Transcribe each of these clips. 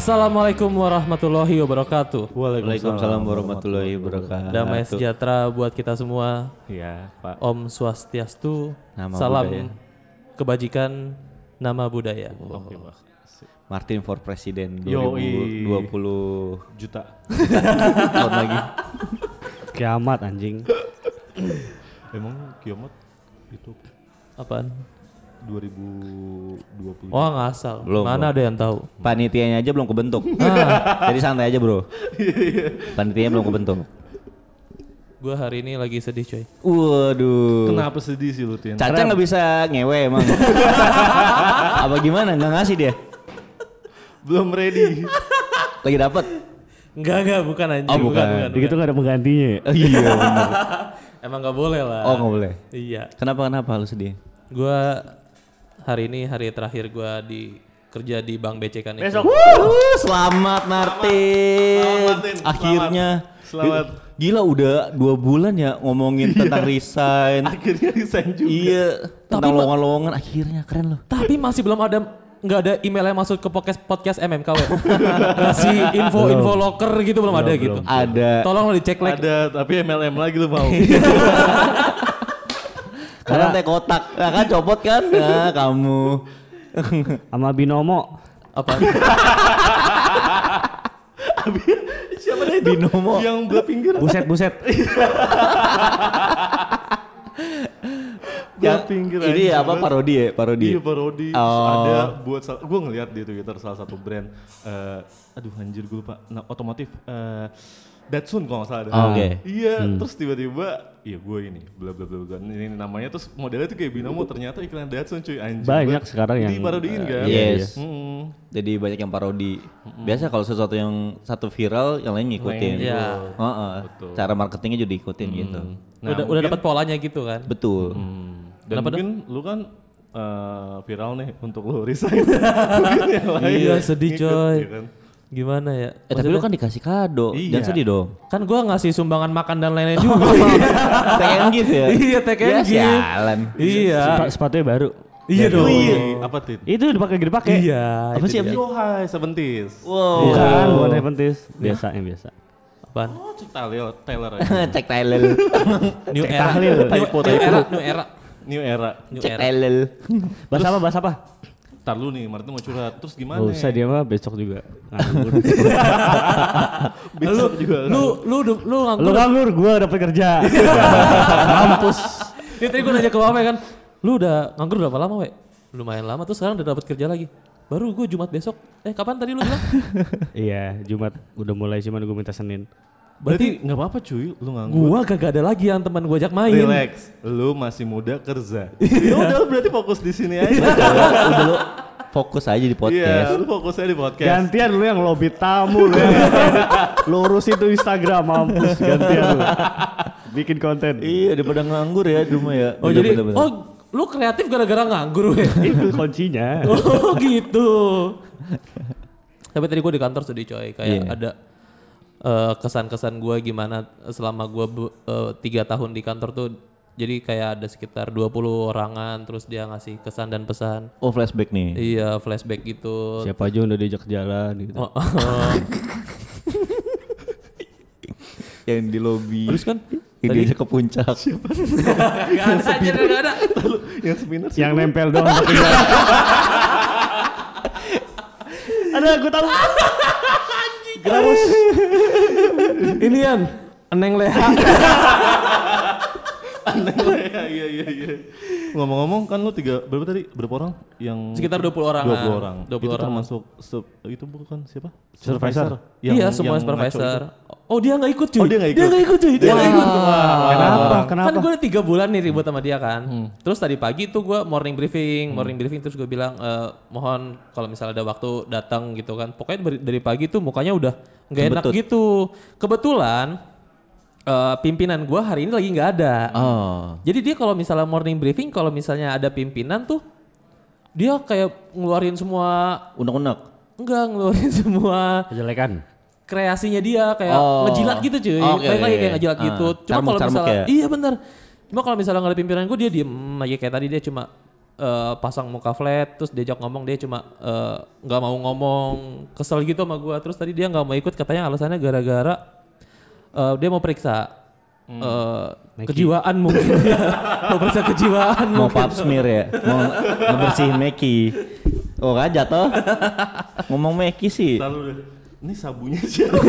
Assalamualaikum warahmatullahi wabarakatuh. Waalaikumsalam warahmatullahi wabarakatuh. Damai sejahtera buat kita semua. Iya, Pak. Om Swastiastu. Nama Salam budaya. kebajikan, nama budaya. Oke, Pak. Martin for President Yoi. 2020 Juta. tahun lagi. Kiamat anjing. Emang kiamat itu Apaan? 2020. Oh ngasal. Belum, Mana belum. ada yang tahu? Panitianya aja belum kebentuk. Jadi santai aja bro. Panitianya belum kebentuk. Gue hari ini lagi sedih coy. Waduh. Kenapa sedih sih lu, Tin? Caca nggak bisa ngewe emang. Apa gimana? Nggak ngasih dia? Belum ready. Lagi dapet? Enggak enggak bukan anjing. Oh, bukan. Begitu nggak ada penggantinya. ya? iya bener. Emang nggak boleh lah. Oh nggak boleh. Iya. Kenapa kenapa lu sedih? Gue hari ini hari terakhir gue di kerja di Bank BCK nih. Besok. Uh, selamat Martin. Selamat, Martin. Akhirnya. Selamat. Gila udah dua bulan ya ngomongin tentang resign. Akhirnya resign juga. Iya, tentang Tapi, Ma- lowongan-lowongan akhirnya keren loh. Tapi masih belum ada nggak ada email yang masuk ke podcast podcast MMKW. Ngasih info-info locker gitu belum, ada gitu. Ada Tolong lo dicek like. Ada, tapi MLM lagi lu mau. karena teh kotak, nah, kan copot kan? Nah, kamu. Sama binomo. Apa? Siapa deh itu? Binomo. Yang belah pinggir. Buset buset. Belah pinggir. ini anjing. apa parodi ya? Parodi. Iya parodi. Terus Oh. ada buat gue ngeliat di Twitter salah satu brand. eh aduh anjir gue lupa. Nah, otomotif. eh Datsun kalau nggak salah ada. Oh, oke. Iya, terus tiba-tiba, iya gue ini, bla bla bla bla. Ini namanya terus modelnya tuh kayak binomo. Ternyata iklan Datsun cuy anjir. Banyak Gua- sekarang yang- Di parodiin kan. Yes. Mm. Jadi banyak yang parodi. Biasa kalau sesuatu yang satu viral, yang lain ngikutin. Iya. Heeh. Betul. Cara marketingnya juga diikutin gitu. Nah, udah udah dapat polanya gitu kan. Betul. Hmm. Dan Kenapa mungkin lu kan eh, viral nih untuk lu resign. mungkin yang lain Iya, sedih, ngikut, coy. ya kan? Gimana ya? Eh tapi lu kan dikasih kado, Iya. jangan sedih dong. Kan gua ngasih sumbangan makan dan lain-lain juga. Take and give ya? Iya, take and Ya, give. sialan. iya. Sepa- sepatunya baru. Iya Oh, dong. iya. Apa Tit? Itu dipakai dipakai. Iya. Apa sih? Yo hai, sebentis. Wow. Bukan, bukan Adventist. Biasa yang biasa. Apaan? Oh, cek Taylor, Taylor aja. Cek Thailand. New era. New, era, new era. New era. Cek. Thailand. Bahasa apa? Bahasa apa? Ntar lu nih, Martin mau curhat. Terus gimana? Gak usah dia mah besok juga. Nganggur. Besok juga. Lu lu lu lu Lu nganggur. nganggur, gua dapet kerja. Mampus. Ini tadi gue nanya ke Wawe kan, lu udah nganggur berapa lama, We? Lumayan lama tuh sekarang udah dapat kerja lagi. Baru gue Jumat besok. Eh kapan tadi lu bilang? Iya, Jumat udah mulai cuman gua minta Senin. Berarti nggak apa-apa cuy, lu nganggur. gua kagak ada lagi yang teman gue ajak main. Relax, lu masih muda kerja. ya udah lu berarti fokus di sini aja. Udah lu fokus aja di Iya, podcast. lu fokus aja di podcast. Gantian lu yang lobby tamu lu yang. Lu urus itu Instagram mampus gantian lu. Bikin konten. Iya, daripada nganggur ya di rumah ya. Oh Bener, jadi, bener, bener. oh lu kreatif gara-gara nganggur, We? itu kuncinya. oh gitu. Tapi tadi gue di kantor sedih coy, kayak Iya. ada eh, kesan-kesan gue gimana selama gue tiga tahun di kantor tuh jadi kayak ada sekitar 20 orangan terus dia ngasih kesan dan pesan Oh flashback nih. iya flashback gitu Siapa aja udah diajak jalan gitu. Oh, oh. Yang di lobi. terus kan Yang diajak ke puncak. Gak ada aja gak ada yang seminar Yang nempel doang. Ada gue tahu. Gramus Inian Eneng Leha Iya iya iya iya. Ngomong-ngomong kan lu tiga berapa tadi? Berapa orang yang Sekitar 20 orang 20 orang. 20 itu orang termasuk sup- itu bukan siapa? Supervisor. Yang- Iya semua yang supervisor Oh dia gak ikut cuy Oh, dia nggak Dia ikut? gak ikut cuy Dia gak ikut Kenapa? Kenapa? Kan gue tiga bulan nih ribut sama dia kan. Terus tadi pagi tuh gue morning briefing, morning briefing terus gue bilang eh, mohon kalau misalnya ada waktu datang gitu kan. Pokoknya dari, pagi tuh mukanya udah nggak enak gitu. Kebetulan eh, pimpinan gue hari ini lagi nggak ada. Oh. Jadi dia kalau misalnya morning briefing, kalau misalnya ada pimpinan tuh dia kayak ngeluarin semua Unek-unek. enggak ngeluarin semua Kejelekan. kreasinya dia kayak Oh. ngejilat gitu cuy. Balik lagi oke. kayak ngejilat Ah, gitu. Cuma kalau misalnya ya? iya benar. Cuma kalau misalnya nggak ada pimpinan gue dia diem aja kayak tadi dia cuma eh, pasang muka flat terus diajak ngomong dia cuma eh, nggak mau ngomong kesel gitu sama gua terus tadi dia nggak mau ikut katanya alasannya gara-gara eh, dia mau periksa eh, kejiwaan mungkin ya mau periksa kejiwaan Mau mungkin. pap smear ya? Mau ngebersihin Meki. Oh kan jatuh. Ngomong Meki sih. Lalu ini sabunnya siapa?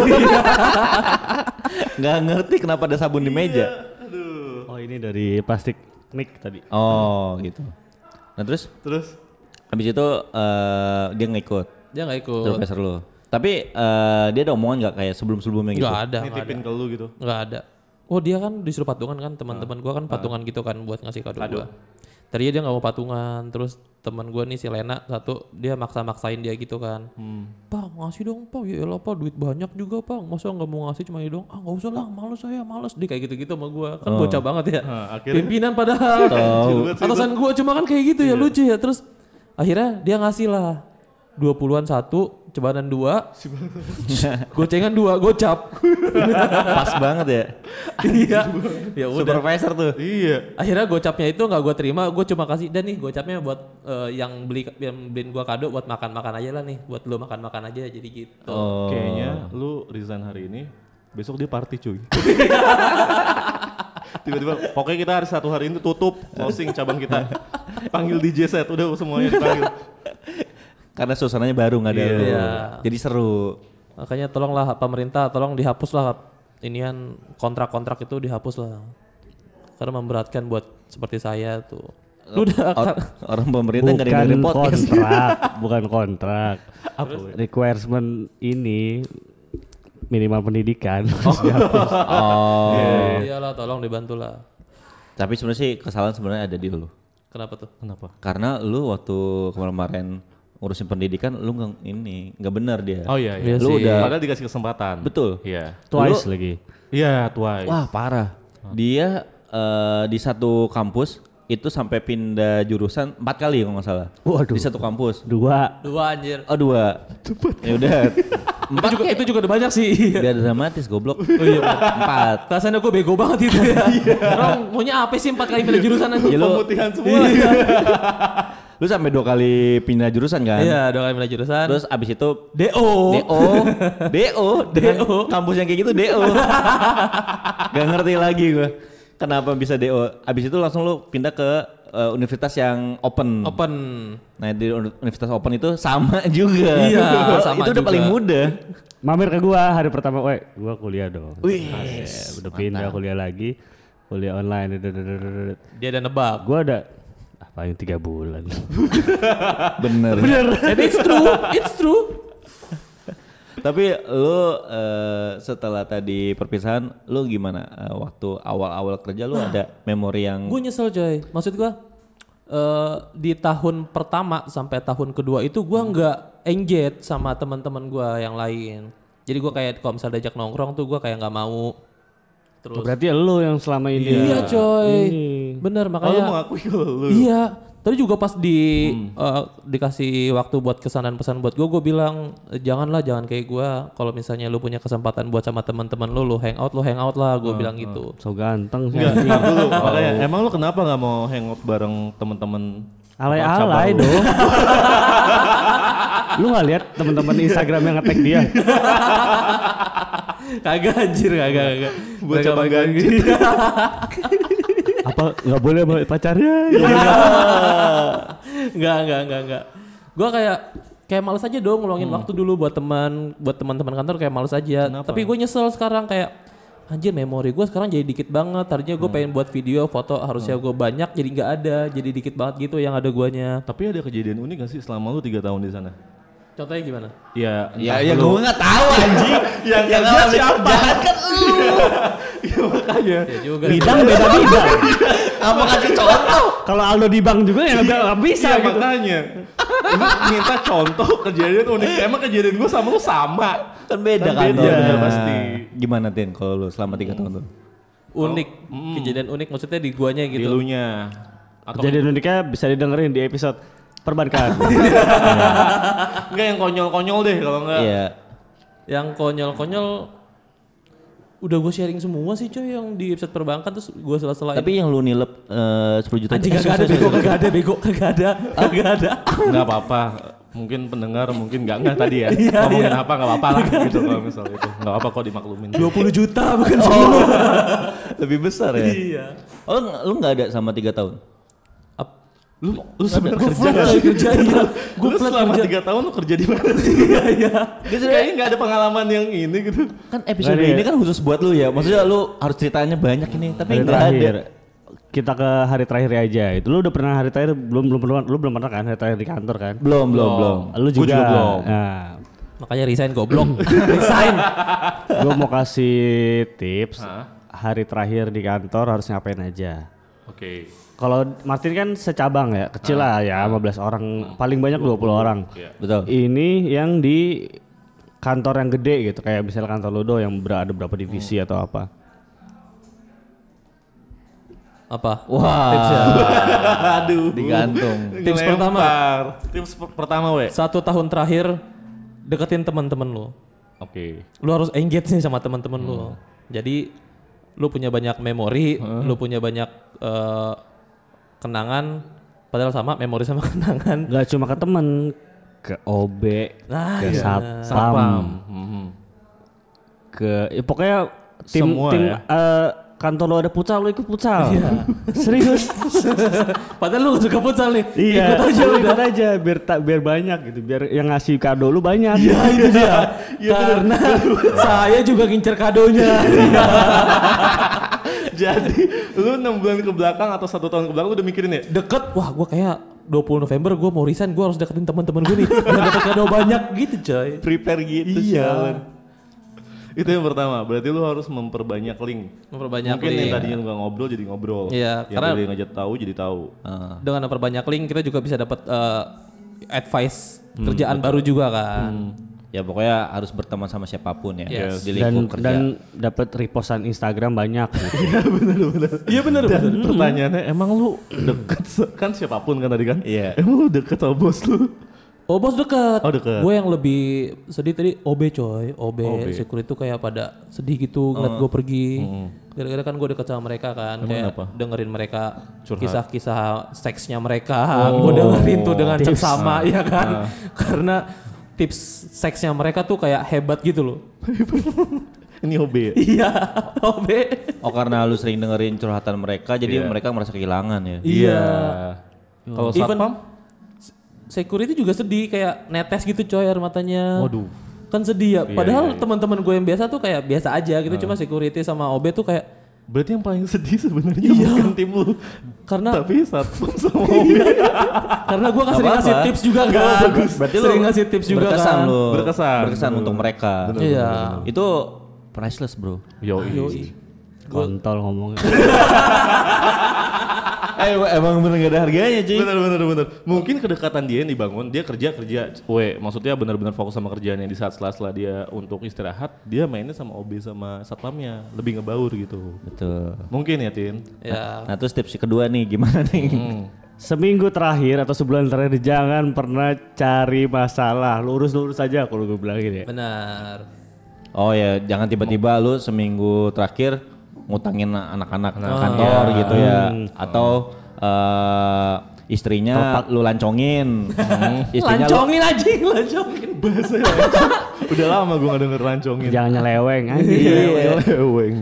Nggak ngerti kenapa ada sabun di meja. Aduh. Oh ini dari plastik mic tadi. Oh gitu. Nah terus Terus habis itu eh, dia ngikut dia nggak ikut profesor lu. Tapi eh, dia ada omongan nggak kayak sebelum-sebelumnya gitu? nggak ada nggak ada. nitipin ke lu gitu. nggak ada. Oh dia kan disuruh patungan kan teman-teman gua kan patungan gitu kan buat ngasih kado, gua. Tadinya dia nggak mau patungan terus teman gua nih si Lena satu dia maksa-maksain dia gitu kan. Pak ngasih dong pak ya elah pak duit banyak juga pak masa nggak mau ngasih cuma ini dong ah nggak usah lah males saya males. Dia kayak gitu-gitu sama gua. Kan bocah banget ya. Nah, akhirnya? Pimpinan padahal. Atasan gua cuma kan kayak gitu ya lucu ya. Terus akhirnya dia ngasih lah 20-an satu cebanan dua gocengan dua gocap Pas banget ya. iya ya udah Supervisor tuh. iya. akhirnya gocapnya itu nggak gue terima gue cuma kasih dan nih gocapnya buat eh, yang beli yang beliin gue kado buat makan makan aja lah nih buat lo makan makan aja jadi gitu Oh. Kayaknya lu resign hari ini, besok dia party cuy. Tiba-tiba, pokoknya kita hari satu hari ini tutup closing cabang kita. Panggil DJ set, udah semuanya dipanggil. Karena suasananya baru nggak ada lu. Iya. Jadi seru. makanya tolonglah pemerintah tolong dihapus lah inian kontrak-kontrak itu dihapus lah karena memberatkan buat seperti saya tuh lu udah Or- orang pemerintah nggak dengerin podcast. kontrak, bukan kontrak. Requirement ini minimal pendidikan. Oh. iyalah tolong dibantu lah Tapi sebenarnya sih kesalahan sebenarnya ada di lu. kenapa tuh Kenapa? Karena lu waktu kemarin-kemarin ngurusin pendidikan lu nggak ini nggak benar dia. Oh iya, Iya iya. Lu sih. udah Padahal dikasih kesempatan. betul. Iya. Twice lagi. Iya, twice. Wah parah. Dia eh, di satu kampus itu sampai pindah jurusan empat kali kalau nggak salah. Waduh. Di satu kampus. Dua. dua anjir Oh dua. Ya udah. itu juga itu juga udah banyak sih Biar dramatis goblok. Oh iya. Empat. Rasanya gue bego banget itu ya. Orang maunya apa sih empat kali pindah jurusan aja? Ya, lu, Pemutihan semua. Lu sampai dua kali pindah jurusan kan? Iya, dua kali pindah jurusan. Terus abis itu DO. DO, DO, dengan kampus yang kayak gitu DO. Gak ngerti lagi gue. Kenapa bisa DO? Abis itu langsung lu pindah ke eh, universitas yang open. Open. Nah di uni- universitas open itu sama juga. Iya, sama itu udah juga. paling mudah. Mamer ke gua hari pertama, weh, gua kuliah dong. Wih, Asik, udah pindah kuliah lagi, kuliah online. Dia ada nebak. Gua ada apa yang tiga bulan. bener. And it's true, it's true. Tapi lu eh, setelah tadi perpisahan, lu gimana? Eh, waktu awal-awal kerja lu ada memori yang Gue nyesel coy. Maksud gue eh di tahun pertama sampai tahun kedua itu gue nggak engage sama teman-teman gue yang lain. Jadi gue kayak kalau misalnya diajak nongkrong tuh gue kayak nggak mau. Terus Berarti lu yang selama ini. iya coy, Ini. bener Oh, lu makanya. mengakui kalau lu. Iya. Tadi juga pas di eh, dikasih waktu buat kesanan pesan buat gue, gue bilang "Eh, janganlah jangan kayak gue. Kalau misalnya lu punya kesempatan buat sama teman-teman lu, lu hangout, lu hangout lah. Gue bilang gitu. So ganteng sih. Entar dulu. Makanya emang lu kenapa nggak mau hangout bareng teman-teman Alay-alay lu? dong. lu nggak lihat teman-teman Instagram yang nge-tag dia? kagak anjir, kagak kagak. Buat cabang ganjil. Apa nggak boleh sama pacarnya? Enggak, enggak, enggak, enggak. Gua kayak kayak males aja dong ngeluangin waktu dulu buat teman buat teman-teman kantor kayak males aja. Tapi gue nyesel sekarang kayak anjir memori gue sekarang jadi dikit banget. Tadinya gue pengen buat video, foto harusnya gue banyak jadi nggak ada, jadi dikit banget gitu yang ada guanya. Tapi ada kejadian unik gak sih selama lu tiga tahun di sana? Contohnya gimana? Ya, Ya, ya lu- gue nggak tahu anjing. yang yang kerja siapa? kerjaan kan lu. Iya makanya. Ya juga. Bidang beda bidang. Apa kasih contoh? Kalau Aldo di bank juga ya nggak nggak bisa Iya gitu. makanya. Lu minta contoh kejadian unik. Emang kejadian gua sama lu sama. Kan beda Kan kan. beda, Nah, pasti. Gimana Tin kalau lu selama tiga tahun tuh? Unik, kejadian unik maksudnya di guanya Di gitu. lunya. Atau Jadi uniknya bisa didengerin di episode perbankan. enggak yang konyol-konyol deh kalau enggak. Iya. Yang konyol-konyol udah gue sharing semua sih coy yang di website perbankan terus gue sela-selain. Tapi yang lu nilep eh, 10 juta anjing kagak ada bego, kagak ada bego, kagak ada, kagak ada. nggak apa-apa mungkin pendengar mungkin nggak nggak tadi ya Iya, ngomongin apa nggak apa-apa lah gitu kalau misal itu nggak apa kok dimaklumin 20 juta bukan sepuluh. lebih besar ya. Iya. Oh, lu nggak ada sama tiga tahun? Lu lu sebenarnya Gue kerja coy sih? kerja iya. Gue lu flat selama kerja. tiga tahun lu kerja di mana sih Iya iya. kayaknya nggak ada pengalaman yang ini gitu Kan episode ada ini ya? kan khusus buat lu ya. Maksudnya lu harus ceritanya banyak ini, tapi hari nggak terakhir. ada. Kita ke hari terakhir aja. Itu lu udah pernah hari terakhir belum belum pernah lu belum pernah kan hari terakhir di kantor kan? Belum, belum, belum. Lu juga, juga belum. Nah, Makanya resign goblok. resign. gue mau kasih tips hari terakhir di kantor harus ngapain aja. oke Kalau Martin kan secabang ya, kecil lah ya 15 orang, paling banyak 20 orang. Betul. Ini yang di kantor yang gede gitu, kayak misalnya kantor Ludo yang ber- ada berapa divisi atau apa. Apa? Wah. Tips ya. Aduh. Digantung. Tips pertama. Ngelempar. tips per- pertama we Satu tahun terakhir deketin teman-teman lu. oke Lu harus engage nih sama teman-teman lu. Jadi lu punya banyak memori, lu punya banyak eh, kenangan padahal sama memori sama kenangan. Gak cuma ke temen, ke OB, Nah, ke iya. satpam, Mhm. ke ya pokoknya tim Semua tim ya? eh, kantor lo ada futsal lo ikut futsal. Serius. Padahal lu gak suka futsal nih. Iya, Ikut aja udah. ikut aja biar tak biar banyak gitu, biar yang ngasih kado lu banyak. Ya itu dia. Karena saya juga ngincer kadonya. jadi lu enam bulan ke belakang atau satu tahun ke belakang udah mikirin ya Deket, wah gua kayak 20 November gua mau resign, gua harus deketin teman-teman gue nih. Biar dapet kado banyak gitu coy. Prepare gitu Iya. Itu yang pertama berarti lu harus memperbanyak link Memperbanyak mungkin link. yang tadinya lu nggak ngobrol jadi ngobrol Iya, yang karena- tadinya ngajak tahu jadi tahu Ah. Dengan memperbanyak link kita juga bisa dapat eh, advice kerjaan baru juga kan. Ya pokoknya harus berteman sama siapa pun ya Yes. di Dan lingkup kerja. dan dapat repostan Instagram banyak. Gitu. Iya bener dan pertanyaannya emang lu deket kan siapa pun kan tadi kan Iya. emang lu deket sama bos lu Oh bos deket. Oh, deket. Gue yang lebih sedih tadi OB coy. OB, OB. security tuh kayak pada sedih gitu ngeliat gue pergi. Gara-gara kan gue deket sama mereka kan. kayak kenapa? dengerin mereka Curhat. kisah-kisah seksnya mereka. gue dengerin tuh dengan seksama ya kan. Karena tips seksnya mereka tuh kayak hebat gitu loh. ini OB ya Iya OB. Oh karena lu sering dengerin curhatan mereka jadi Iya. mereka merasa kehilangan ya. Iya. kalau Even- satpam Security juga sedih kayak netes gitu coy air matanya. Waduh. Kan sedih ya. Padahal teman-teman gue yang biasa tuh kayak biasa aja gitu. Cuma security sama OB tuh kayak berarti yang paling sedih sebenarnya bukan tim lu karena tapi satpam sama OB karena gue kan sering ngasih tips juga kan. Berarti lu sering ngasih tips juga berkesan kan. lu. Berkesan. Berkesan untuk mereka. Iya. Itu priceless, Bro. Yoi. Kontol ngomongnya. eh emang bener gak ada harganya, cuy. Bener bener bener. Mungkin kedekatan dia yang dibangun, dia kerja kerja, we, maksudnya benar-benar fokus sama kerjaannya di saat sela-sela dia untuk istirahat, dia mainnya sama OB sama satpamnya, lebih ngebaur gitu. Betul. Mungkin ya Tin. Ya. Nah terus tips kedua nih gimana nih? Seminggu terakhir atau sebulan terakhir jangan pernah cari masalah. Lurus-lurus aja kalau gue bilang gitu ya. Benar. Oh ya jangan tiba-tiba lu seminggu terakhir ngutangin anak-anak kantor gitu ya. Atau eh, istrinya lu lancongin. istrinya Lancongin aja, lancongin. Bahasa Udah lama gue gak denger lancongin. Jangan nyeleweng anjing. Iya, leweng.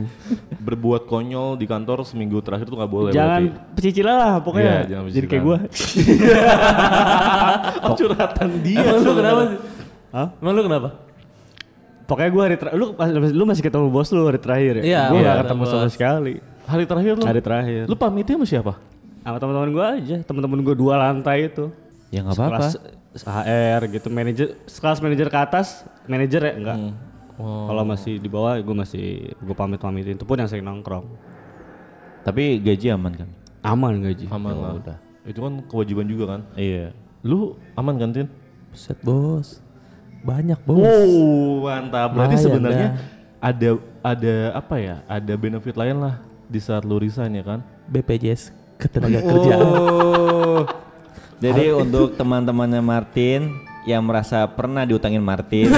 Berbuat konyol di kantor seminggu terakhir tuh gak boleh. Jangan pecicilan lah pokoknya. Iya, jangan Jadi kayak gue. Oh, curhatan dia. Emang lu kenapa sih? Hah? Emang lu kenapa? Pokoknya gue hari terakhir, lu, lu masih ketemu bos lu hari terakhir ya? Iya, gue iya, gak ketemu ketemu sama sekali. Hari terakhir lu. Hari terakhir. Lu pamitnya sama siapa? Sama teman-teman gue aja, teman-teman gue dua lantai itu. ya nggak apa-apa. Kelas HR gitu, manajer, kelas manajer ke atas, manajer ya enggak. Kalau masih di bawah gue masih gue pamit-pamitin itu pun yang sering nongkrong. Tapi gaji aman kan? Aman gaji. Aman lah. udah. Itu kan kewajiban juga kan. Iya. Lu aman kan Tin? Set bos. Banyak bos. Oh, mantap. Berarti Lumayan sebenarnya dah. ada ada apa ya? Ada benefit lain lah di saat lu resign ya kan? BPJS ketenaga kerjaan. Oh. Jadi untuk teman-temannya Martin yang merasa pernah diutangin Martin.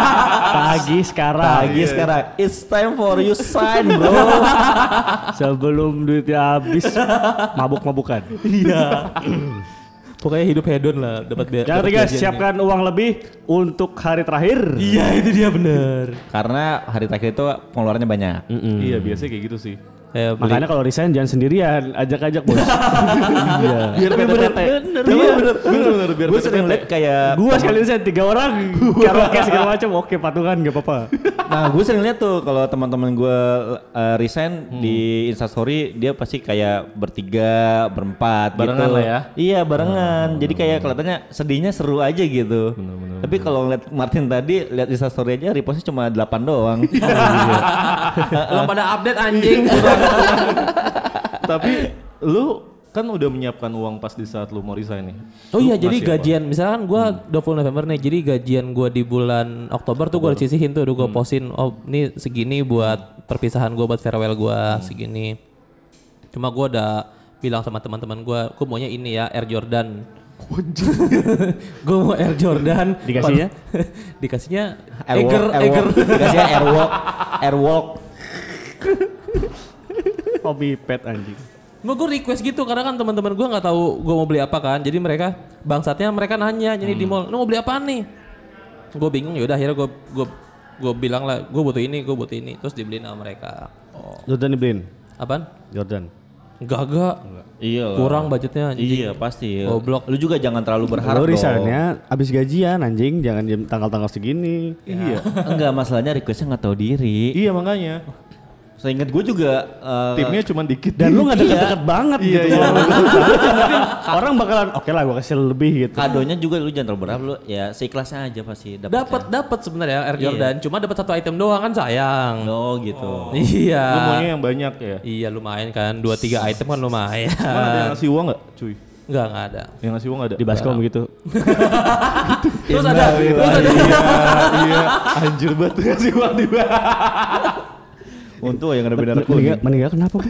Pagi sekarang. Pagi sekarang, it's time for you sign bro. Sebelum duitnya habis mabuk-mabukan. Iya. Pokoknya hidup hedon lah, dapat Jangan dapat guys, siapkan uang lebih untuk hari terakhir. Iya, itu dia bener. Karena hari terakhir itu pengeluarannya banyak. Iya biasanya kayak gitu sih. Eh, beli- Makanya kalau resign jangan sendirian, ajak-ajak bos. Iya. Biar Tapi bener, PT. bener, iya. bener, bener, bener, biar Gue sering liat kayak Gua sekali resign tiga orang, karaoke segala macam, oke patungan gak apa-apa. Nah, gue sering lihat tuh kalau teman-teman gue uh, resign Hmm. di Instastory dia pasti kayak bertiga, berempat Barengan gitu. lah ya. Iya, barengan. Jadi kayak kelihatannya sedihnya seru aja gitu. Bener-bener, Tapi kalau ngeliat Martin tadi lihat Instastory aja repostnya cuma 8 doang. Belum pada update anjing. Tapi lu kan udah menyiapkan uang pas di saat lu mau resign nih. Oh Lu iya, jadi apa? gajian misalkan gua 20 November nih, jadi gajian gua di bulan Oktober tuh gua udah sisihin tuh, udah gua postin, oh ini segini buat perpisahan gua buat farewell gua segini. Cuma gua udah bilang sama teman-teman gua, gua maunya ini ya Air Jordan. gua mau Air Jordan. Dikasihnya? Dikasihnya Airwalk, Eger, Eger. Airwalk. Dikasihnya Airwalk, Airwalk. Hobi pet anjing. Mau gue request gitu karena kan teman-teman gue nggak tahu gue mau beli apa kan. Jadi mereka bangsatnya mereka nanya jadi di mall, lu mau beli apa nih? Gue bingung ya udah akhirnya gue gue gue bilang lah gue butuh ini, gue butuh ini, terus dibeliin sama mereka. Oh. Jordan dibeliin. Apaan? Jordan. Gagak. Iya. lah. Kurang budgetnya anjing. Iya, pasti. Goblok. Lu juga jangan terlalu berharap dong. resignnya abis gajian anjing, jangan jam tanggal-tanggal segini. Iya. Enggak, masalahnya requestnya nggak tahu diri. Iya makanya. Seingat gue juga eh, Timnya cuma dikit. Dan lu gak deket-deket banget Iya, gitu. iya. Mungkin orang bakalan oke lah gua kasih lebih gitu. kadonya juga lu jangan terlalu berharap lu ya seikhlasnya aja pasti dapat. Dapat dapat sebenarnya Air Jordan, cuma dapat satu item doang kan sayang. Oh gitu. Iya. Lu maunya yang banyak ya. Iya lumayan kan, dua tiga item kan lumayan. Mana ada yang ngasih uang nggak, cuy? Enggak enggak ada. Yang ngasih uang nggak ada? Di baskom gitu. Terus ada, terus ada. iya, iya. Anjir banget ngasih uang di Untung yang ada beda Meninggal, meninggal kenapa? Bu?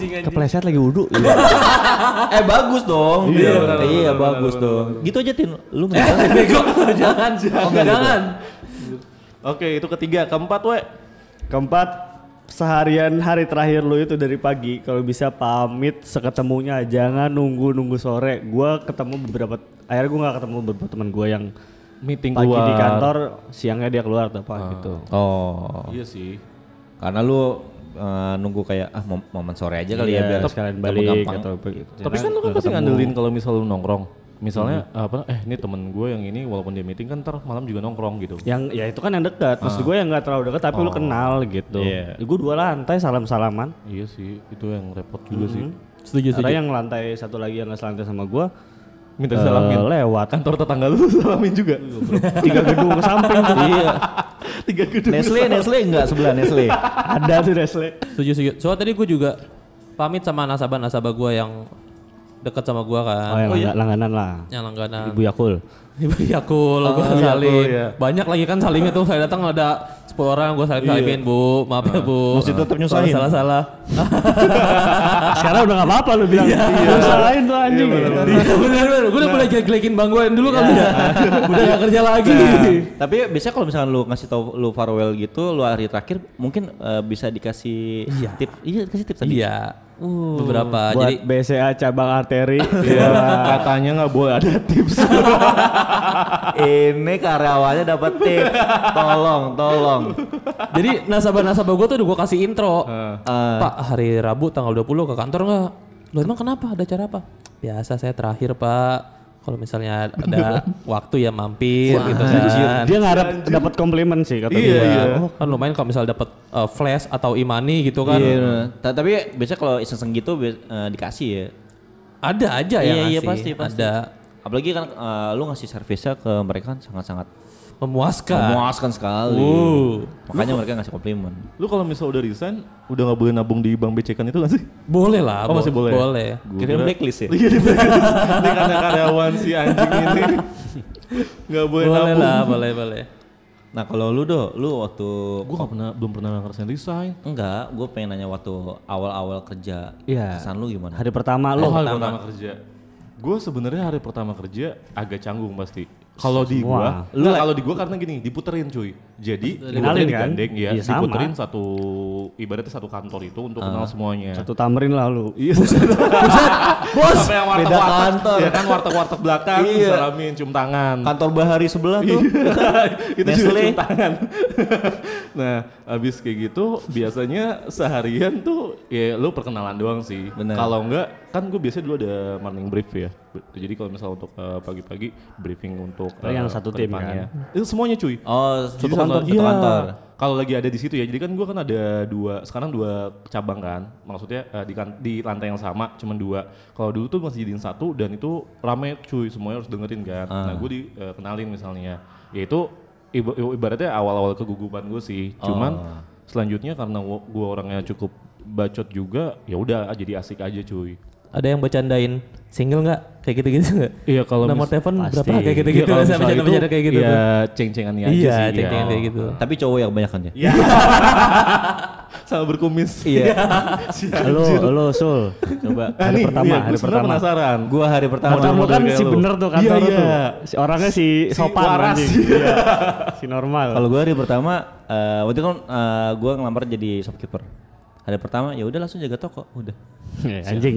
Kepleset lagi wudhu. eh bagus dong. Iya, Iya, benar, iya benar, bagus benar, dong. Gitu aja Tin. Lu meninggal. Bego, jangan, jangan. Oke, itu ketiga. Keempat, we. Keempat, seharian hari terakhir lu itu dari pagi kalau bisa pamit seketemunya jangan nunggu nunggu sore gua ketemu beberapa akhirnya gua nggak ketemu beberapa teman gua yang Meeting pagi keluar. di kantor siangnya dia keluar atau apa gitu Oh. Iya sih. Karena lu eh, nunggu kayak ah mom- momen sore aja kali ya Iya, biar sekalian balik gampang. atau apa gitu Tapi kan lu kan pasti ngandelin kalau misal lu nongkrong. Misalnya apa? Eh, ini temen gue yang ini walaupun dia meeting kan ntar malam juga nongkrong gitu. yang ya itu kan yang dekat maksud gue yang nggak terlalu dekat tapi lu kenal gitu Iya. gue dua lantai salam salaman Iya sih, itu yang repot juga sih. Setuju, ada yang lantai satu lagi yang selantai sama gue Minta eh, disalamin. lewat Kantor tetangga lu salamin juga. tiga gedung ke samping. Iya. Tiga gedung. Nestle, Nestle enggak sebelah Nestle. ada tuh Nestle Setuju, setuju. Soalnya tadi gue juga pamit sama nasabah-nasabah gue yang deket sama gue kan. oh yang langga- langganan lah Yang langganan. ibu Yakul Ibu Yakul, gue Yakul, salim. iya. Banyak lagi kan salimnya tuh. Saya datang ada 10 orang, gue salim salimin bu. Maaf ya bu. Masih tetap nyusahin. Salah salah. sekarang udah nggak apa-apa lu bilang iya. usahain tuh anjing Iya benar benar. Gue udah mulai jelek-jelekin bang gue dulu kali ya. Udah gak kerja lagi. Tapi biasanya kalau misalkan lu ngasih tau lu farewell gitu, lu hari terakhir mungkin eh, bisa dikasih Iya. tip. Iya, kasih tips tadi. Iya. Beberapa. buat Jadi BCA cabang arteri Iya, katanya nggak boleh ada tips. Ini karyawannya dapat tips. Tolong, tolong. jadi nasabah-nasabah gue tuh udah gue kasih intro. Eh, Pak hari Rabu tanggal 20 ke kantor nggak? Lo emang kenapa? Ada acara apa? Biasa saya terakhir pak. Kalau misalnya ada waktu ya mampir gitu kan. dia ngarep dapat komplimen sih kata Iya, dia iya. Oh, kan lumayan kalau misal dapat uh, flash atau imani gitu kan. Iya. Ta- Tapi biasanya kalau iseng gitu eh, dikasih ya. Ada aja ya Iya, iya, pasti, pasti. Ada Apalagi kan eh, lu ngasih servisnya ke mereka kan sangat-sangat memuaskan. memuaskan sekali. Uh. Makanya mereka ngasih komplimen. lu kalau misal udah resign, udah nggak boleh nabung di bank BCK itu nggak sih? Boleh lah. Oh, masih bo- boleh? Boleh. Kira blacklist ya? Iya di blacklist. Ini karena karyawan si anjing ini nggak boleh, Boleh nabung. lah, boleh boleh. Nah kalau lu do, lu waktu Gue nggak pernah belum pernah ngerasain resign. enggak, gue pengen nanya waktu awal-awal kerja. Iya. Kesan lu gimana? hari pertama lu Oh, hari pertama kerja. Gue sebenarnya hari pertama kerja agak canggung pasti. Kalau di gua, lu kalau di gua karena gini, diputerin cuy. Jadi diputerin kan? digandeng ya, Iya, sama. diputerin satu ibaratnya satu kantor itu untuk kenal semuanya. Satu tamrin lah lu. Iya. Bos, sampai yang warteg beda warteg, kantor. ya kan warteg-warteg belakang, Iya. salamin, cium tangan. Kantor Bahari sebelah tuh. itu juga cium tangan. nah, habis kayak gitu biasanya seharian tuh ya lu perkenalan doang sih. Kalau enggak kan gue biasanya dulu ada morning brief ya. Jadi kalau misalnya untuk eh, pagi-pagi briefing untuk Oh, yang eh, satu tim depannya. Itu semuanya cuy. Oh, Jadi satu kantor, satu iya. kantor. Kalau lagi ada di situ ya, jadi kan gue kan ada dua, sekarang dua cabang kan, maksudnya eh, di, kan- di lantai yang sama, cuman dua. Kalau dulu tuh masih jadiin satu dan itu rame cuy, semuanya harus dengerin kan. Nah gue dikenalin misalnya, yaitu iba- ibaratnya awal-awal kegugupan gue sih, cuman selanjutnya karena gue orangnya cukup bacot juga, ya udah jadi asik aja cuy. Ada yang bercandain single nggak? Kayak gitu-gitu nggak? Iya kalau Nomor telepon berapa? Kayak gitu-gitu. Iya, kalau Saya misalnya bercanda-bercanda kayak gitu. Iya, ceng-cengannya aja Iya, sih. ceng-cengan iya. kayak gitu. Tapi cowok yang kebanyakan ya. Sama berkumis. Iya. Halo, halo Sul. Coba Nah, hari nih, pertama, iya, hari gua pertama. penasaran. Gua hari pertama. Pertama model kan si lu. bener tuh Iya, kantor iya. tuh. Si orangnya si Si sopan waras. anjing. Iya. Si normal. Kalau gue hari pertama, eh waktu itu kan eh, gue ngelamar jadi shopkeeper. Hari pertama ya udah langsung jaga toko, udah. Eh, anjing.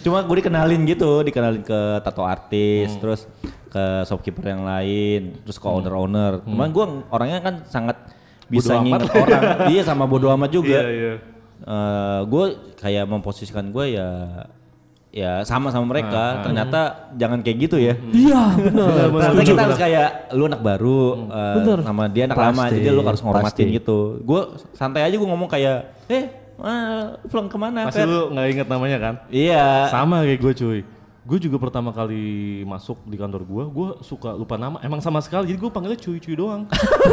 Cuma gue dikenalin gitu, dikenalin ke tato artis, Hmm. terus ke shopkeeper yang lain, terus ke owner-owner. Cuman gue orangnya kan sangat bisa Hmm. Bodo amat nginget lah. orang. Dia sama bodo amat juga. Iya, iya. gue kayak memposisikan gue ya ya sama sama Ah, mereka. Ternyata jangan kayak gitu ya. Iya, benar. Ternyata kita harus kayak lu anak baru, Hmm. eh, nama dia anak lama, Pasti, jadi lu harus ngormatin pasti. gitu. Gue santai aja gue ngomong kayak, eh, ah, pulang ke mana? Pasti Fer?" lu nggak inget namanya kan? Iya. Sama kayak gue cuy. Gue juga pertama kali masuk di kantor gue, gue suka lupa nama. Emang sama sekali, jadi gue panggilnya cuy-cuy doang.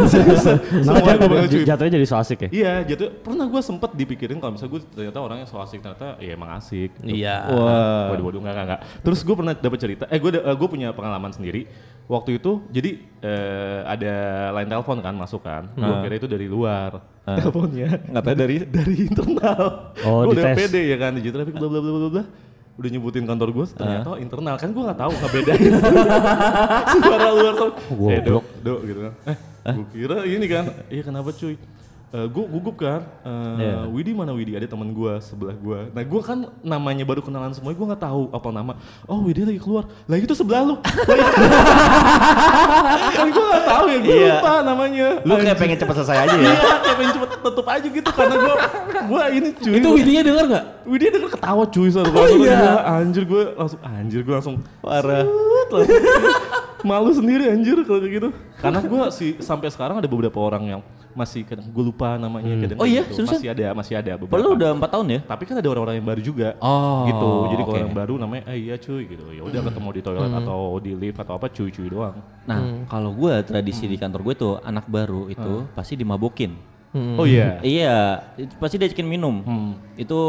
Semua gue panggil cuy. Jatuhnya jadi so asik ya? Iya, jatuh pernah gue sempet dipikirin kalau misalnya gue ternyata orangnya so asik ternyata ya emang asik. Iya. Wah. Waduh, waduh, enggak, enggak, enggak. Terus gue pernah dapat cerita, eh gue gue punya pengalaman sendiri. Waktu itu, jadi eh, ada line telepon kan masuk kan. Gue kira itu dari luar teleponnya. Nggak tahu dari dari internal. Oh, gue udah pede ya kan, digital traffic bla bla bla bla bla. Udah nyebutin kantor gue, ternyata oh, internal kan gue nggak tahu nggak bedain suara luar sama. Eh dok, dok gitu kan. Eh, gue kira ini kan, iya kenapa cuy? Gue gugup kan, Eh, Widi mana Widi? Ada teman gue sebelah gue. Nah gue kan namanya baru kenalan semuanya, gue nggak tahu apa nama. Oh Widi lagi keluar, lah itu sebelah lu. kan gue nggak tahu ya, gue Iya. lupa namanya. Lu kayak pengen cepet selesai aja ya. Iya, kayak pengen cepet tutup aja gitu karena gua gua ini cuy. Itu Widinya denger nggak? Widya denger ketawa cuy satu oh, iya. anjir gue langsung anjir gue langsung Parah. Malu sendiri anjir kalau kayak gitu. Karena gue sih sampai sekarang ada beberapa orang yang masih kadang gue lupa namanya kadang Oh iya, gitu. masih ada masih ada beberapa. Padahal udah 4 tahun ya? Tapi kan ada orang-orang yang baru juga. Oh, gitu. Jadi kalau oke. yang baru namanya eh iya cuy gitu. Ya udah ketemu di toilet atau di lift atau apa cuy-cuy doang. Nah, kalau gue tradisi di kantor gue tuh anak baru itu pasti dimabokin. Oh iya. Iya, pasti diajakin minum. Itu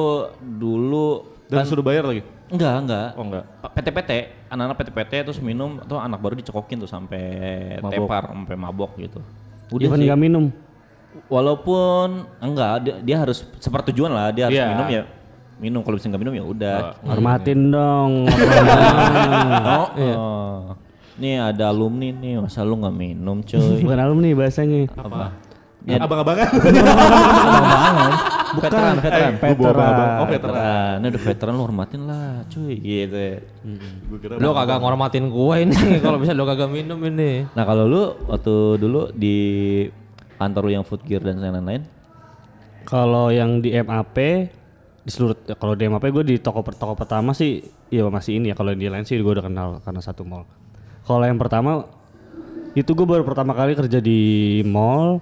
dulu Dan suruh bayar lagi. enggak, enggak. Oh enggak. PT-PT, anak-anak PT-PT terus minum atau anak baru dicekokin tuh sampai Mabok. tepar, sampai mabok gitu. Udah Even sih. nggak minum. Walaupun enggak, dia, dia harus sepertujuan lah, dia harus Iya. minum ya minum kalau bisa nggak minum ya udah. Hormatin dong. Oh, oh. Nih ada alumni nih, masa lu nggak minum cuy? Bukan alumni bahasanya. Apa? Ya, Abang-abangan. Abang-abangan. Veteran, veteran. Eh, abang-abang. Oh, veteran. Veteran, ini udah veteran lu hormatin lah cuy gitu ya. Kira Lo kagak ngormatin gua ini kalau bisa lo kagak minum ini. Nah kalau lu waktu dulu di kantor lu yang food gear dan lain-lain, Kalau yang di MAP di seluruh ya kalau di MAP gue di toko per- toko pertama sih ya masih ini ya kalau di lain sih gue udah kenal karena satu mall. Kalau yang pertama itu gue baru pertama kali kerja di mall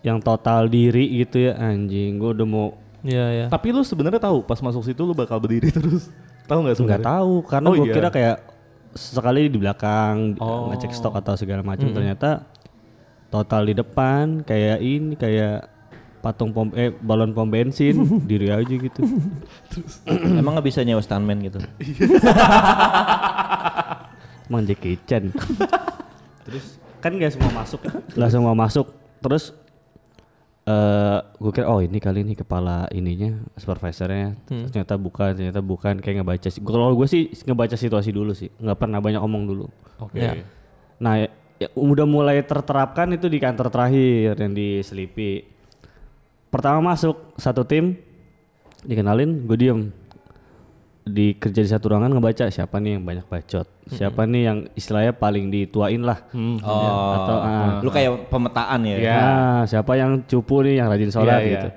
yang total diri gitu ya anjing gue udah mau Iya, iya. Tapi lu sebenarnya tahu pas masuk situ lu bakal berdiri terus. Tahu nggak nggak sebenarnya? tahu karena Oh gue iya. kira kayak sekali di belakang Oh. ngecek stok atau segala macam ternyata total di depan kayak ini kayak patung pom eh balon pom bensin diri aja gitu emang nggak bisa nyewa stuntman gitu? Emang Jackie Chan. Terus kan nggak semua masuk, nggak semua masuk. Terus eh gue kira oh ini kali ini kepala ininya supervisornya ternyata bukan ternyata bukan kayak ngebaca sih kalau gue sih ngebaca situasi dulu sih nggak pernah banyak omong dulu Oke. Ya. nah ya, ya udah mulai terterapkan itu di kantor terakhir yang di Selipi pertama masuk satu tim dikenalin gue diem di kerja di satu ruangan ngebaca siapa nih yang banyak bacot siapa nih yang istilahnya paling dituain lah Oh, Atau, ah. lu kayak pemetaan ya? Iya. Nah, siapa yang cupu nih yang rajin sholat Iya, iya. gitu.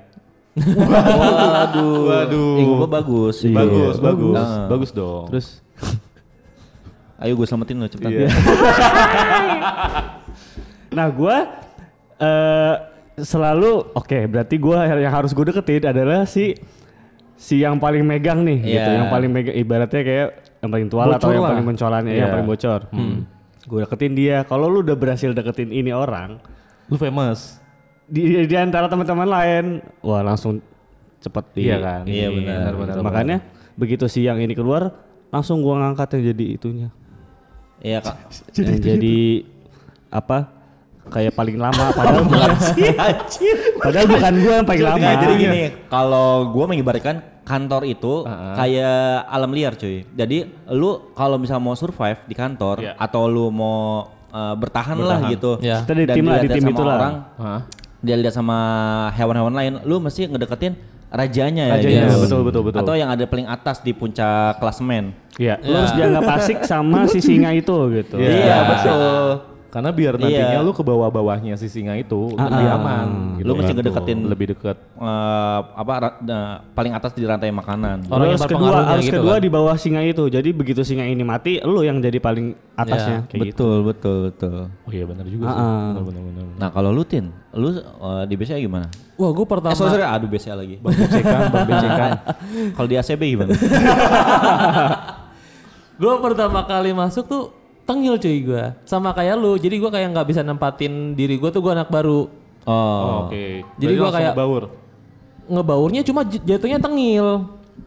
Waduh. Waduh. Eh, gua bagus. Iya. Bagus, bagus. Ah. Bagus dong. Terus Ayo gue selamatin lu cepetan. Iya. nah gua eh selalu oke berarti gua yang harus gue deketin adalah si si yang paling megang nih gitu, Iya. yang paling megang ibaratnya kayak yang paling tua atau yang lah. paling mencolannya yang Iya. paling bocor. Gue deketin dia. Kalau lu udah berhasil deketin ini orang Lu famous. di, di antara teman-teman lain, wah langsung cepet di Iya kan? Iya, benar, benar. Makanya begitu si yang ini keluar, langsung gua ngangkat yang jadi itunya. Iya kak. yang jadi apa? Kayak paling lama padahal bukan padahal bukan gua yang paling lama. Jadi gini, kalau gue mengibaratkan kantor itu kayak alam liar cuy. Jadi lu kalau misal mau survive di kantor Iya. atau lu mau uh, bertahan, lah gitu. Iya. Kita di dan tim lah, di tim sama itulah. orang, Hah? dia lihat sama hewan-hewan lain, lu mesti ngedeketin rajanya, ya, Rajanya, gitu. betul, betul, betul. Atau yang ada paling atas di puncak klasemen. Iya. Lu harus dianggap asik sama si singa itu gitu. Iya, Iya. betul. Karena biar nantinya Iya. lu ke bawah-bawahnya si singa itu lebih aman. Lu mesti kan. ngedeketin lebih dekat. eh, apa eh, paling atas di rantai makanan. Orang yang harus kedua harus gitu kedua kan. di bawah singa itu. Jadi begitu singa ini mati, lu yang jadi paling atasnya kayak gitu. betul, betul, betul. Oh iya benar juga Ah, sih. ah. Benar benar benar. Nah kalau lu Tin, lu eh, di BCA gimana? Wah gue pertama Eh sorry, sorry, aduh BCA lagi. Bang Becekan, Bang Becekan. kalau di ACB gimana? gue pertama kali masuk tuh tengil cuy gue sama kayak lu. Jadi gue kayak nggak bisa nempatin diri gue tuh gue anak baru. Oh, Oh, Oke. Jadi Berarti gua langsung kayak- baur. ngebaurnya cuma jatuhnya tengil.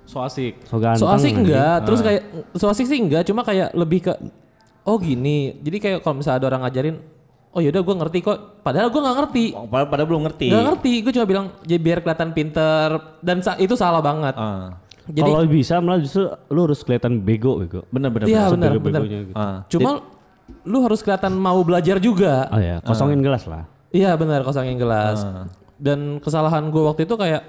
So asik. So ganteng. so asik enggak. Ah. terus kayak so asik sih enggak. Cuma kayak lebih ke oh gini. Jadi kayak kalau misalnya ada orang ngajarin oh yaudah gue ngerti kok. Padahal gue nggak ngerti. Padahal, padahal belum ngerti. nggak ngerti. Gue cuma bilang jadi biar kelihatan pinter. Dan sa- itu salah banget. Ah, jadi Kalau bisa malah justru lu harus kelihatan bego bego. bener bener. iya bener. benar benar gitu. Ah, cuma lu harus kelihatan mau belajar juga Oh ya, kosongin gelas lah. Iya benar kosongin gelas. Dan kesalahan gue waktu itu kayak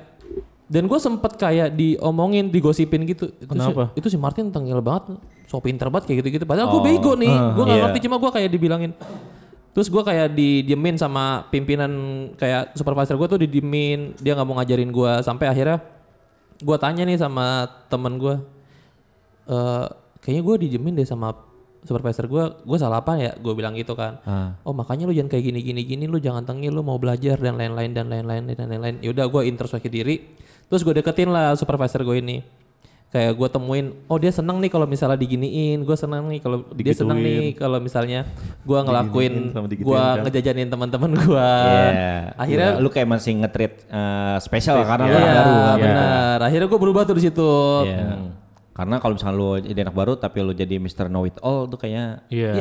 dan gue sempet kayak diomongin, digosipin gitu. Itu Kenapa? Si, itu si Martin tengil banget, so pinter banget kayak gitu-gitu. Padahal gue bego nih, gue nggak iya. ngerti cuma gue kayak dibilangin. Terus gue kayak didiemin sama pimpinan kayak supervisor gue tuh didiemin, dia nggak mau ngajarin gue sampai akhirnya gue tanya nih sama temen gue, eh kayaknya gue didiemin deh sama supervisor gue, gue salah apa ya? Gue bilang gitu kan. Oh makanya lu jangan kayak gini gini gini, lu jangan tengil, lu mau belajar dan lain-lain dan lain-lain dan lain-lain. Yaudah gue introspeksi diri, terus gue deketin lah supervisor gue ini. Kayak gue temuin, oh dia seneng nih kalau misalnya diginiin, gue seneng nih kalau dia seneng nih kalau misalnya gue ngelakuin, gue kan. ngejajanin teman-teman gue. Iya. Akhirnya lu kayak masih nge-treat eh, spesial karena lu Iya, anak baru. kan? benar. Akhirnya gue berubah tuh di situ. Iya. Karena kalau misalnya lu jadi anak baru tapi lu jadi Mr. Know It All tuh kayaknya Iya.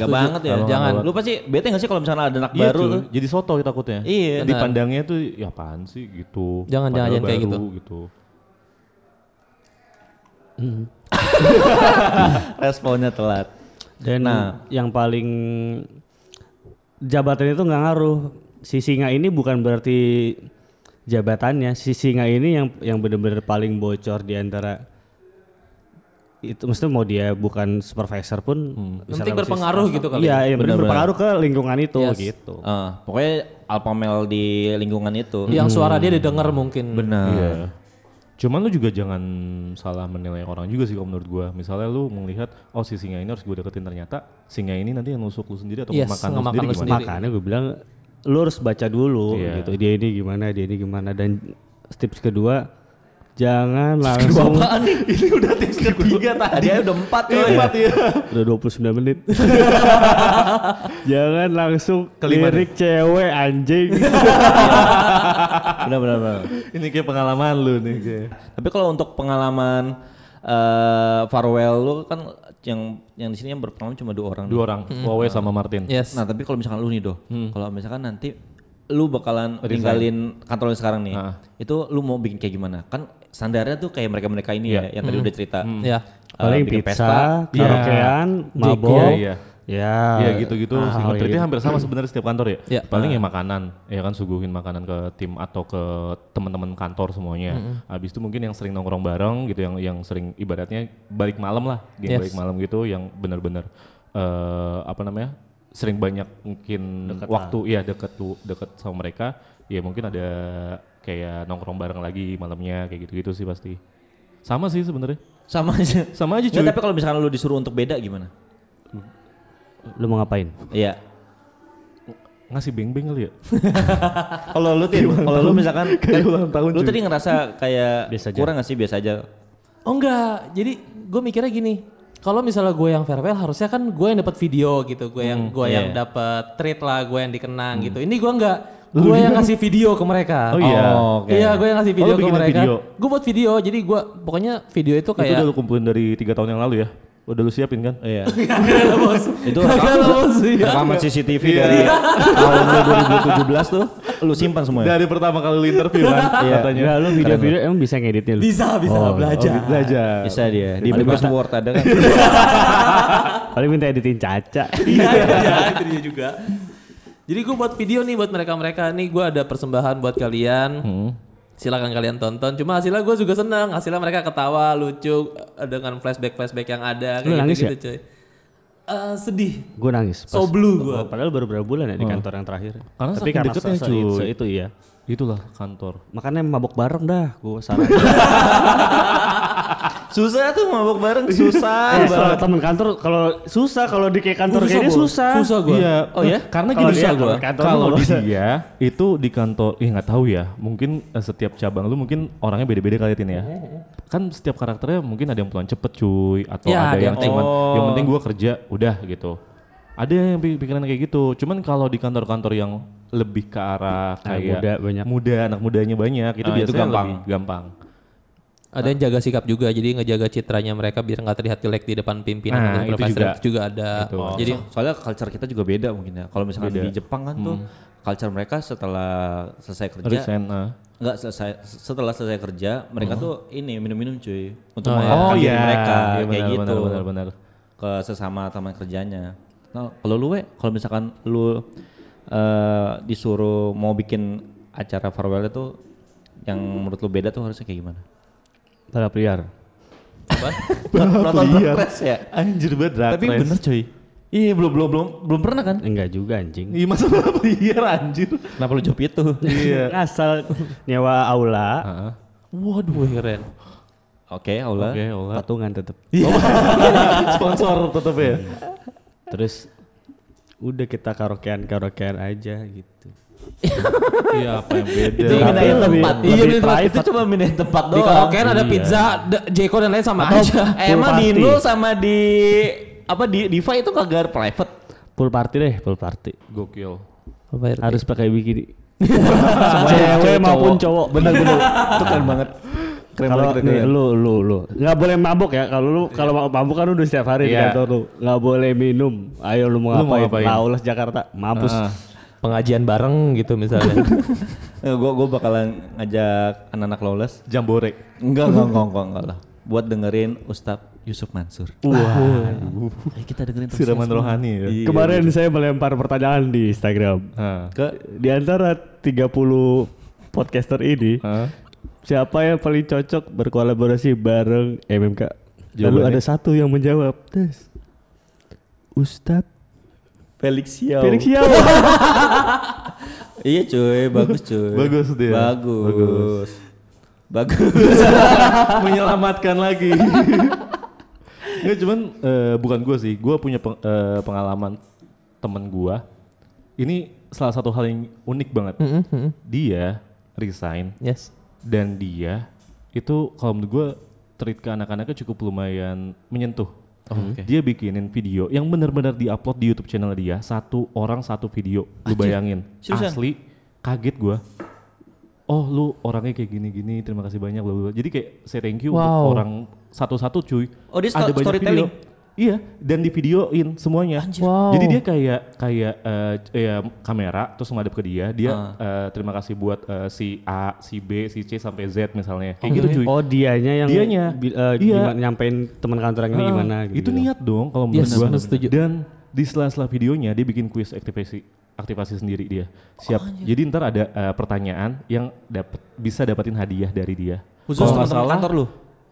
gak banget ya. Jangan. Lu pasti bete gak sih kalau misalnya ada anak Iya baru tuh, jadi soto takutnya. Iya. Dipandangnya tuh ya apaan sih gitu. Jangan, jangan, Padahal jangan kayak baru gitu. Responnya telat. Dan Nah. yang paling jabatan itu nggak ngaruh. Si singa ini bukan berarti jabatannya. Si singa ini yang yang benar-benar paling bocor di antara itu mesti mau dia bukan supervisor pun bisa Penting berpengaruh gitu kali. Iya, yang benar Benar-benar. berpengaruh ke lingkungan itu Yes. gitu. Eh, pokoknya alpha male di lingkungan itu. Yang suara dia didengar mungkin. Benar. Iya. Cuman lu juga jangan salah menilai orang juga sih kalau menurut gua. Misalnya lu melihat oh si singa ini harus gue deketin ternyata singa ini nanti yang nusuk lu sendiri atau Yes, makan lu sendiri lu gimana? sendiri. Makanya gue bilang lu harus baca dulu Iya. gitu. Dia ini gimana, dia ini gimana dan tips kedua jangan langsung ini udah tips ketiga tadi. Tadi udah empat coy. empat ya. udah 29 menit. jangan langsung Kelima lirik cewek anjing. Benar benar benar. Ini kayak pengalaman lu nih kayak. Tapi kalau untuk pengalaman eh farewell lu kan yang yang di sini yang berpengalaman cuma dua orang. Dua orang, Wawe sama Martin. Yes. Nah tapi kalau misalkan lu nih doh, kalau misalkan nanti lu bakalan tinggalin kantor lu sekarang nih. Ah. Itu lu mau bikin kayak gimana? Kan standarnya tuh kayak mereka-mereka ini ya yang tadi udah cerita. Ya. Eh, Paling bikin pizza, Iya. karaokean, mabok. Iya, iya. Ya. Iya gitu-gitu Ah, Berarti gitu. hampir sama sebenarnya setiap kantor ya. Iya. Paling ya makanan, ya kan suguhin makanan ke tim atau ke teman-teman kantor semuanya. Habis itu mungkin yang sering nongkrong bareng gitu, yang yang sering ibaratnya balik malam lah, game Yes. balik malam gitu, yang benar-benar eh apa namanya sering banyak mungkin waktu, iya deket tuh deket sama mereka, ya mungkin ada kayak nongkrong bareng lagi malamnya kayak gitu-gitu sih pasti. Sama sih sebenarnya. Sama aja. Sama aja Nggak, cuy. tapi kalau misalkan lu disuruh untuk beda gimana? Lu mau ngapain? Iya. Ngasih beng-beng kali ya. Kalau lu Tin, kalau lu misalkan Kayak kan ulang tahun, lu cuy. tadi ngerasa kayak Biasa aja. kurang gak sih biasa aja? Oh enggak, jadi gue mikirnya gini. Kalau misalnya gue yang farewell harusnya kan gue yang dapat video gitu, gue yang gue yang iya. dapat treat lah, gue yang dikenang gitu. Ini gue enggak, gue yang ngasih video ke mereka. Oh iya. Oh, oke. Iya, gue yang ngasih Oh, video lu ke mereka. video? Gue buat video, jadi gue pokoknya video itu Itu kayak udah lu kumpulin dari tiga tahun yang lalu ya? Udah lu siapin kan? Iya. Bos. Itu bos. Iya. Rekaman CCTV dari tahun lu 2017 tuh lu simpan semua ya? Dari pertama kali lu interview kan Iya. katanya. Enggak, lu video-video emang bisa ngeditnya lu? Bisa, bisa belajar. Oh, belajar. Bisa dia. Di Bebas Word ada kan? Paling minta editin Caca. Iya, iya, itu dia juga. Jadi gue buat video nih buat mereka-mereka nih gue ada persembahan buat kalian. Hmm. Silakan kalian tonton. Cuma hasilnya gue juga senang. Hasilnya mereka ketawa, lucu eh, dengan flashback-flashback yang ada. Lu nangis gitu, cuy. Eh, sedih. Gue nangis. So blue gue. Oh, padahal baru berapa bulan ya di kantor yang terakhir. Karena Tapi karena deketnya, se- se- se- itu iya. Itulah kantor. Makanya mabok bareng dah, gue saran. Susah tuh mabuk bareng, susah Eh, banget. kalau temen kantor kalau susah kalau di kayak kantor Susah kayak ini gua. susah. Susah gue. Iya. Oh ya? Karena gini dia gua. kalau di dia itu di kantor, ih nggak tahu ya. Mungkin eh, setiap cabang lu mungkin orangnya beda-beda kali Tin ya. Kan setiap karakternya mungkin ada yang pulang cepet cuy atau Ya, ada ada yang yang- cuman Oh. yang penting gua kerja udah gitu. Ada yang pi- pikiran kayak gitu. Cuman kalau di kantor-kantor yang lebih ke arah Ah, kayak muda banyak. muda, anak mudanya banyak, itu Ah, itu biasanya gampang. lebih gampang. Ada yang jaga sikap juga. Jadi ngejaga citranya mereka biar nggak terlihat jelek di depan pimpinan Nah, atau itu juga. juga ada. Itu. Oh, Jadi So- soalnya culture kita juga beda mungkin ya. Kalau misalkan Beda. di Jepang kan tuh culture mereka setelah selesai kerja Resign, ah. Enggak selesai setelah selesai kerja mereka tuh ini minum-minum cuy untuk Oh, iya. Oh iya, mereka Iya, kayak benar, gitu benar, benar, benar. ke sesama teman kerjanya. Nah, kalau lu we, kalau misalkan lu eh, disuruh mau bikin acara farewell itu yang menurut lu beda tuh harusnya kayak gimana? Balap liar. Liar. drag race ya? Anjir banget drag Tapi race. bener cuy. Iya belum belum belum belum pernah kan? Enggak juga anjing. Iya masa balap liar anjir. Kenapa lu jawab itu? Iya. Asal nyewa aula, Heeh. waduh keren. Oke, Aula. Oke, olah. patungan tetep. Sponsor tetep ya. Terus udah kita karaokean karaokean aja gitu. Iya apa yang beda? Itu mindahin lebih- tempat. lebih Iya, mindahin tempat. Itu cuma mindahin tempat Di doang. karaokean ada Iya. pizza, Jeko dan lain sama Atau- aja. Eh, emang di party. Inul sama di apa di Diva itu kagak private. Pool party deh, pool party. Gokil. Harus pakai bikini. Semuanya Cewek maupun cowok. Bener-bener. itu keren banget. Keren Kalau banget. nih, keren. lu lu lu nggak boleh mabuk ya. Kalau lu kalau ma- mabuk kan udah setiap hari di Iya. kantor lu. Nggak boleh minum. Ayo lu mau Lu mau ngapain? ngapain? Laulas Jakarta, mampus. Pengajian bareng gitu misalnya. Eh, gua gua bakalan ngajak anak-anak lawless. Jambore. Enggak, enggak, enggak, enggak, enggak lah. Buat dengerin Ustadz Yusuf Mansur. Wah. Ayo kita dengerin Siraman ya rohani ya. Iya. Kemarin saya melempar pertanyaan di Instagram. Ah. Ke Di antara 30 podcaster ini, Ah. siapa yang paling cocok berkolaborasi bareng MMK? Lalu Jawabannya? ada satu yang menjawab, Tes. Ustadz Felix Xiao. Felix Yao. Iya cuy, bagus cuy. Bagus dia. Bagus. Bagus. Menyelamatkan lagi. Nggak cuman eh, bukan gue sih, gue punya peng- eh, pengalaman temen gue. Ini salah satu hal yang unik banget. Dia resign yes. dan dia itu kalau menurut gue treat ke anak-anaknya cukup lumayan menyentuh. Dia bikinin video yang benar-benar diupload di YouTube channel dia satu orang satu video. Lu bayangin, asli kaget gua. Oh lu orangnya kayak gini-gini, terima kasih banyak bla bla. bla. Jadi kayak say thank you Wow. untuk orang satu-satu cuy. Oh, dia Ada sto- storytelling? video. Iya, dan di videoin semuanya. Wow. Jadi dia kayak kayak eh, ya kamera terus ngadep ke dia, dia eh, terima kasih buat eh, si A, si B, si C sampai Z misalnya. Kayak gitu cuy. Oh dianya yang Dianya. bi- Iya. gimana nyampein teman kantor yang ini Ah, gimana gitu. Itu niat dong kalau menurut Yes, gua. setuju. Dan di sela-sela videonya dia bikin kuis aktivasi aktivasi sendiri dia. Siap. Jadi ntar ada eh, pertanyaan yang dapat bisa dapatin hadiah dari dia. Khusus Kalau nggak teman-teman kantor lu?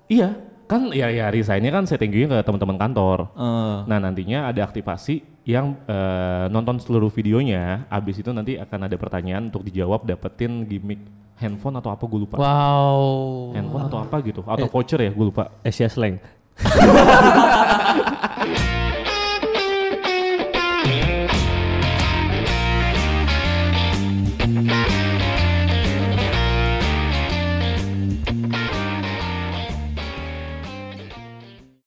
Iya, kan ya ya resignnya kan saya tinggiin ke teman-teman kantor. Eh, Nah nantinya ada aktivasi yang eh, nonton seluruh videonya, abis itu nanti akan ada pertanyaan untuk dijawab dapetin gimmick handphone atau apa gue lupa. Wow. Handphone atau apa gitu, atau voucher ya gue lupa. Asia slang.